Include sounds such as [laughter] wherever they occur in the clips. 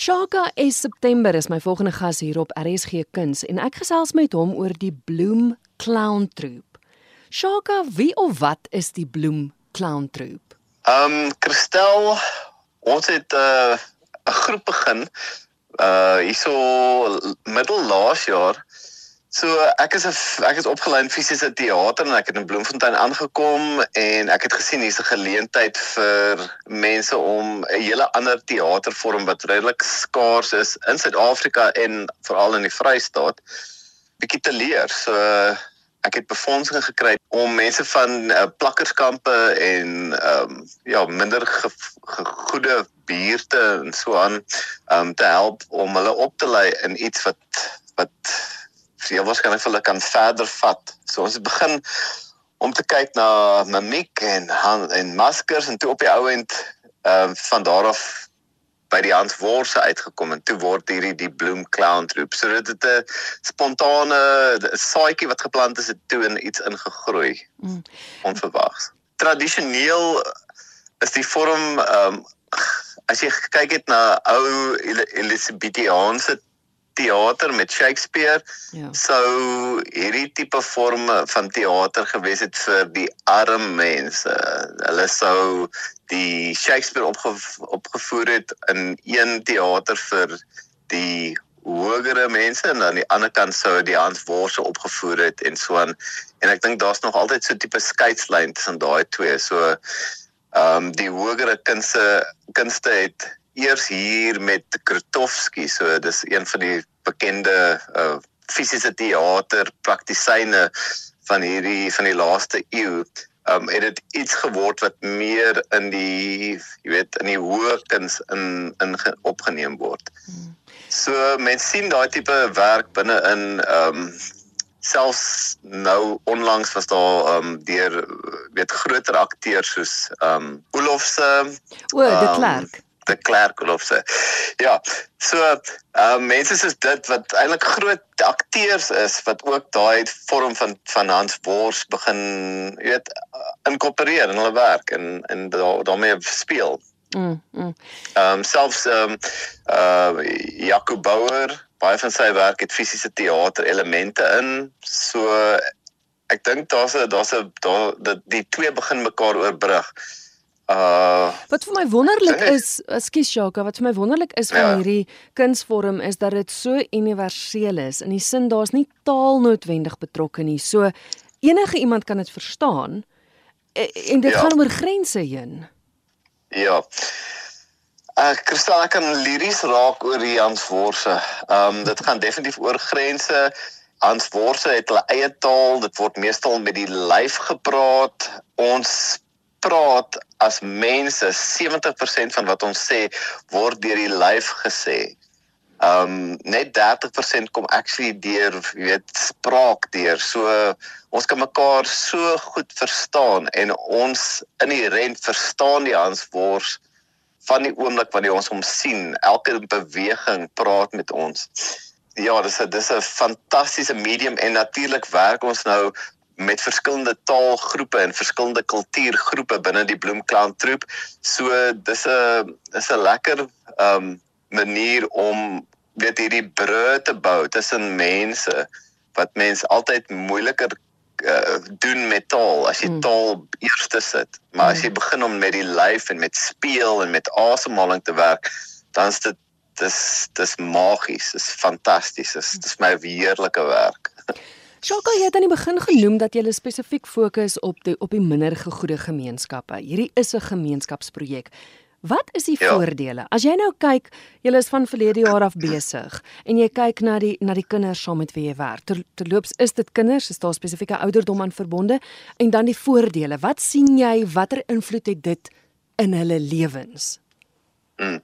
Shaka is September is my volgende gas hier op RSG Kuns en ek gesels met hom oor die Bloem Clown Troop. Shaka, wie of wat is die Bloem Clown Troop? Ehm um, Christel, ons het 'n uh, groep begin uh hierso middel laas jaar So ek is 'n ek is opgelei in fisiese teater en ek het in Bloemfontein aangekom en ek het gesien hier's 'n geleentheid vir mense om 'n hele ander teatervorm wat redelik skaars is in Suid-Afrika en veral in die Vrystaat bietjie te leer. So ek het befondsing gekry om mense van uh, plakkerskampe en ehm um, ja, minder ge, ge, goeie buurte en so aan ehm um, te help om hulle op te lei in iets wat wat heel waarskynlik hulle kan verder vat. So ons begin om te kyk na mimiek en hand en maskers en toe op die ou end ehm uh, van daar af by die Hans Worse uitgekom en toe word hierdie die Bloem Clown Troop. So dit het 'n spontane saadjie wat geplant is het toe in iets ingegroei. Mm. Onverwags. Tradisioneel is die vorm ehm um, as jy kyk het na ou Elisabethiaanse teater met Shakespeare ja. sou hierdie tipe forme van teater gewees het vir die arm mense. Hulle sou die Shakespeare opge opgevoer het in een teater vir die hogere mense en aan die ander kant sou die Hans Worse opgevoer het en so aan. En ek dink daar's nog altyd so tipe skeidslyn tussen daai twee. So ehm um, die hogere kunste kunste het eers hier met Krotowski, so dis een van die bekende uh fisiese teater praktisyne van hierdie van die laaste eeu. Um het dit iets geword wat meer in die jy weet in die hoë kuns in in opgeneem word. So mense sien daai tipe werk binne in um selfs nou onlangs was daar um deur weet groter akteurs soos um Olofse o de um, Klerk de Klerk of se. Ja. So, uh mense soos dit wat eintlik groot akteurs is wat ook daai vorm van van Hans Bors begin, jy weet, inkorporeer in hulle werk en en daarmee speel. Mm. Mm. Um selfs um uh Jaco Bouwer, baie van sy werk het fisiese teater elemente in. So ek dink daar's 'n daar's 'n daar die twee begin mekaar oorbrug. Uh Wat vir my wonderlik is, ekskuus Jaka, wat vir my wonderlik is van ja. hierdie kunsvorm is dat dit so universeel is. In die sin daar's nie taal noodwendig betrokke nie. So enige iemand kan dit verstaan e, en dit ja. gaan oor grense heen. Ja. Uh Kristal kan liries raak oor die Hans Worse. Um dit gaan definitief oor grense. Hans Worse het hulle eie taal. Dit word meestal met die lyf gepraat. Ons praat as mense 70% van wat ons sê word deur die lyf gesê. Um net 30% kom actually deur, jy weet, spraak deur. So ons kan mekaar so goed verstaan en ons in die rent verstaan die Hans Wors van die oomblik wanneer ons hom sien. Elke beweging praat met ons. Ja, dis 'n dis 'n fantastiese medium en natuurlik werk ons nou met verskillende taalgroepe en verskillende kultuurgroepe binne die Bloemklan troep. So dis 'n is 'n lekker ehm um, manier om weet hierdie brûe te bou tussen mense wat mense altyd moeiliker uh, doen met taal as jy hmm. taal eerste sit. Maar as jy hmm. begin om met die lyf en met speel en met asemhaling te werk, dan is dit dis dis magies, dis fantasties. Dis dis my heerlike werk. [laughs] Shaka, jy het aan die begin genoem dat jy spesifiek fokus op die op die minder gegoede gemeenskappe. Hierdie is 'n gemeenskapsprojek. Wat is die ja. voordele? As jy nou kyk, jy is van verlede jaar af besig en jy kyk na die na die kinders saam met wie jy werk. Ter, terloops, is dit kinders? Is daar spesifieke ouderdom aan verbonde? En dan die voordele. Wat sien jy? Watter invloed het dit in hulle lewens? Mm.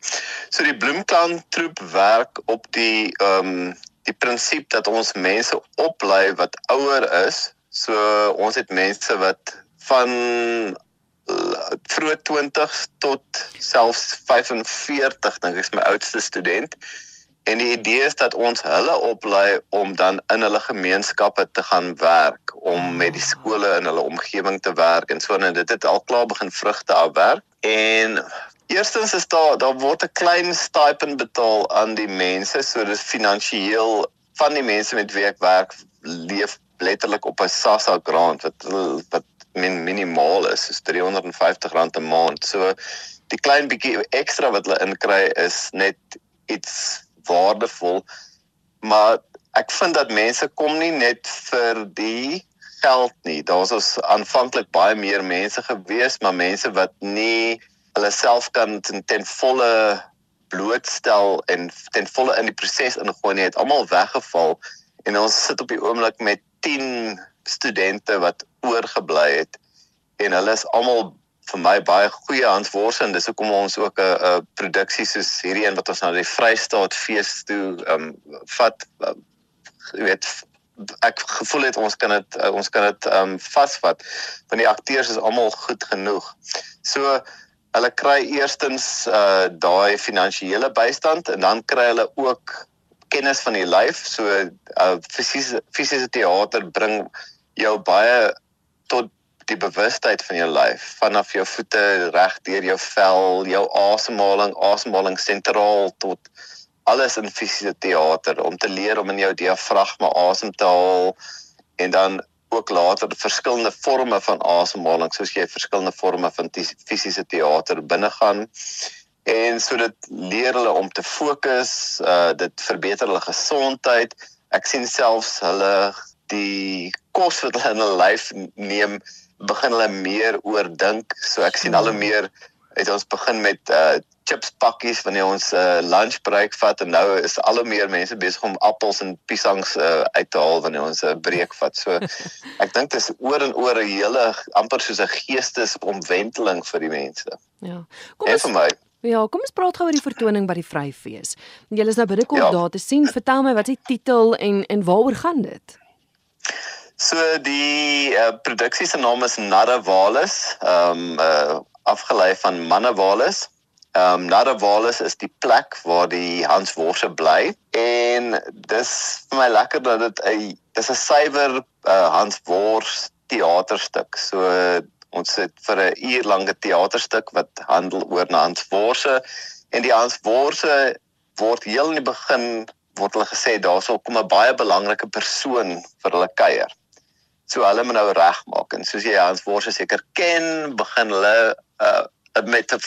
So die Bloemklan troep werk op die ehm um, die prinsip dat ons mense oplei wat ouer is. So ons het mense wat van vroeg 20s tot selfs 45 dink ek is my oudste student. En die idee is dat ons hulle oplei om dan in hulle gemeenskappe te gaan werk, om met die skole in hulle omgewing te werk en so en dit het al klaar begin vrugte afwerk. En Eerstens is daar daar word 'n klein stipend betaal aan die mense, so dis finansiëel van die mense met wie ek werk leef letterlik op 'n SASSA grant wat wat min minimaal is, is R350 'n maand. So die klein bietjie ekstra wat hulle inkry is net iets waardevol. Maar ek vind dat mense kom nie net vir die geld nie. Daar's ons aanvanklik baie meer mense gewees, maar mense wat nie hulle self kan ten, ten volle blootstel en ten volle in die proses ingooi nie, het almal weggeval. En ons sit op die oomblik met 10 studente wat oorgebly het. En hulle is almal vir my baie goeie handworse en dis hoekom ons ook 'n 'n produksie soos hierdie een wat ons na die Vrystaat fees toe ehm um, vat. Uh, weet ek gevoel het ons kan dit ons kan dit ehm um, vasvat. Want die akteurs is almal goed genoeg. So hulle kry eerstens uh daai finansiële bystand en dan kry hulle ook kennis van die lyf. So uh fisiese fisiese teater bring jou baie tot die bewustheid van jou lyf vanaf jou voete reg deur jou vel, jou asemhaling, asemhaling sentraal tot alles in fisiese teater om te leer om in jou diafragma asem te haal en dan ook later verskillende forme van asemhaling soos jy verskillende forme van fisiese teater binne gaan en so dit leer hulle om te fokus, uh dit verbeter hulle gesondheid. Ek sien selfs hulle die kos wat hulle in hulle lyf neem begin hulle meer oordink. So ek sien al hoe meer het ons begin met uh chips pakkies wanneer ons 'n uh, lunch break vat en nou is al hoe meer mense besig om appels en piesangs uh, uit te haal wanneer ons 'n uh, breek vat. So [laughs] ek dink dit is oor en oor 'n hele amper soos 'n geestesomwenteling vir die mense. Ja. Kom ons. Ja, kom ons praat gou oor die vertoning by die Vryfees. Julle is nou binnekort ja. daar te sien. Vertel my wat is die titel en en waaroor gaan dit? So die uh, produksie se naam is Narrewalus, ehm um, uh, afgelei van Mannewalus. Ehm um, Narrewalus is die plek waar die Hans Worse bly en dis vir my lekker dat dit 'n dis 'n suiwer uh, Hans Wors teaterstuk. So ons sit vir 'n uur lange teaterstuk wat handel oor Hans Worse en die Hans Worse word heel in die begin word hulle gesê daarso kom 'n baie belangrike persoon vir hulle kuier. So hulle moet nou regmaak en soos jy Hans Worse seker ken, begin hulle uh met 'n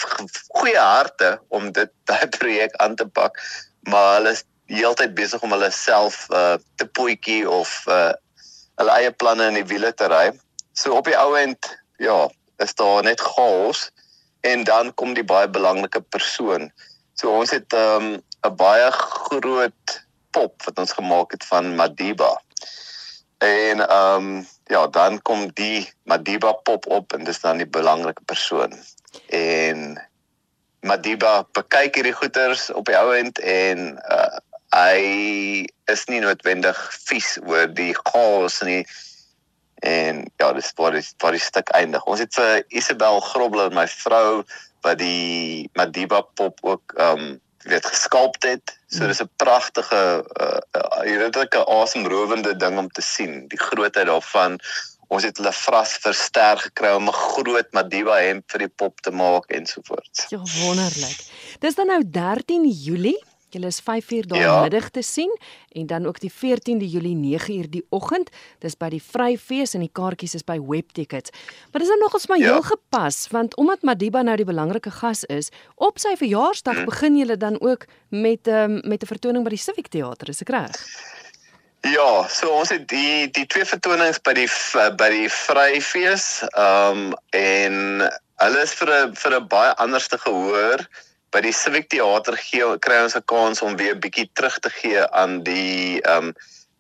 goeie harte om dit [laughs] daai projek aan te pak, maar hulle is heeltyd besig om hulle self uh te poetjie of uh hulle eie planne in die wiele te ry. So op die ou end, ja, is daar net chaos en dan kom die baie belangrike persoon. So ons het um 'n baie groot pop wat ons gemaak het van Madiba. En ehm um, ja, dan kom die Madiba pop op en dis dan die belangrike persoon. En Madiba bekyk hierdie goeters op die ou end en uh, hy is nie noodwendig vies oor die chaos nie. En ja, dis waar die waar die stuk eindig. Ons het vir Isabel Grobler, my vrou, wat die Madiba pop ook ehm um, weet geskalp het. So dis 'n pragtige uh hierdie asemrowende ding om te sien. Die grootheid daarvan. Ons het hulle vras verster gekry om 'n groot Madiba hemp vir die pop te maak ensovoorts. Ja, wonderlik. Dis dan nou 13 Julie Julle is 5uur daai ja. middag te sien en dan ook die 14de Julie 9uur die oggend. Dis by die Vryfees en die kaartjies is by Webtickets. Maar dis nou nogals maar ja. heel gepas want omdat Madiba nou die belangrike gas is, op sy verjaarsdag hmm. begin julle dan ook met um, met 'n vertoning by die Civic Theater, is ek reg? Ja, so ons het die die twee vertonings by die by die Vryfees, ehm um, en hulle is vir 'n vir 'n baie anderste gehoor by die Civic Theater gee kry ons 'n kans om weer 'n bietjie terug te gee aan die ehm um,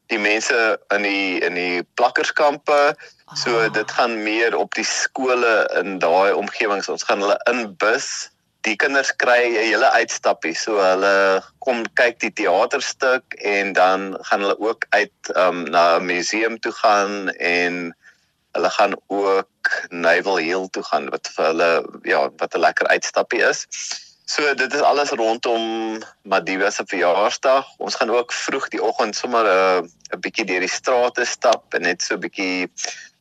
die mense in die in die plakkerskampe. So ah. dit gaan meer op die skole in daai omgewings. Ons gaan hulle inbus. Die kinders kry 'n hele uitstappie. So hulle kom kyk die teaterstuk en dan gaan hulle ook uit um, na 'n museum toe gaan en hulle gaan ook Naval Hill toe gaan wat vir hulle ja, wat 'n lekker uitstappie is. So dit is alles rondom Madiba se verjaarsdag. Ons gaan ook vroeg die oggend sommer 'n uh, 'n bietjie deur die strate stap en net so 'n bietjie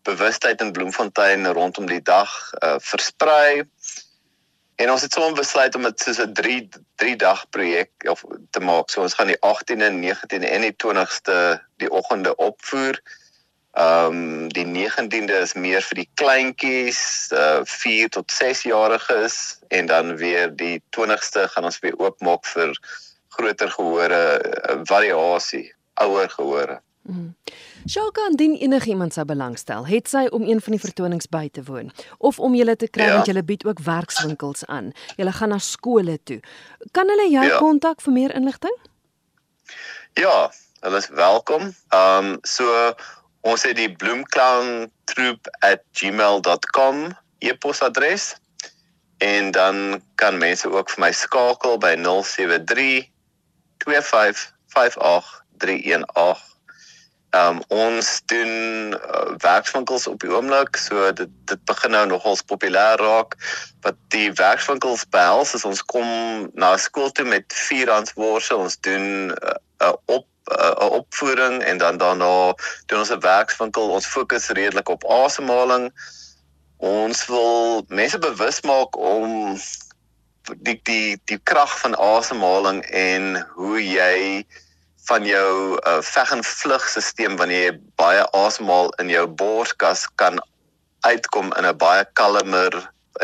bewustheid in Bloemfontein rondom die dag uh, versprei. En ons het soms besluit om dit soos 'n 3 3 dag projek of te maak. So ons gaan die 18de, 19de en die 20ste die oggende opvoer. Ehm um, die 19de is meer vir die kleintjies, uh 4 tot 6 jariges en dan weer die 20ste gaan ons weer oopmaak vir groter gehore, uh, variasie, ouer gehore. Mm. Sjoka, indien enigiemand sou belangstel, het sy om een van die vertonings by te woon of om julle te kry ja. want julle bied ook werkswinkels aan. Julle gaan na skole toe. Kan hulle jou ja. kontak vir meer inligting? Ja, hulle is welkom. Ehm um, so ons het die bloemklangtroop@gmail.com e-posadres en dan kan mense ook vir my skakel by 073 25 58 318 Ehm um, ons doen uh, werkswinkels op die oomblik, so dit dit begin nou nogals populêr raak. Wat die werkswinkels behels is ons kom na skool toe met vier handworse, ons doen 'n uh, op 'n uh, opvoering en dan daarna doen ons 'n werkswinkel. Ons fokus redelik op asemhaling. Ons wil mense bewus maak om die die die krag van asemhaling en hoe jy van jou uh, veg en vlug stelsel wanneer jy baie asemhaal in jou borskas kan uitkom in 'n baie kalmer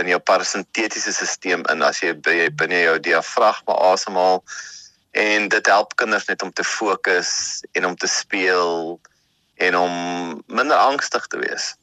in jou parasintetiese stelsel in as jy binne jou diafragma asemhaal en dit help kinders net om te fokus en om te speel en om minder angstig te wees.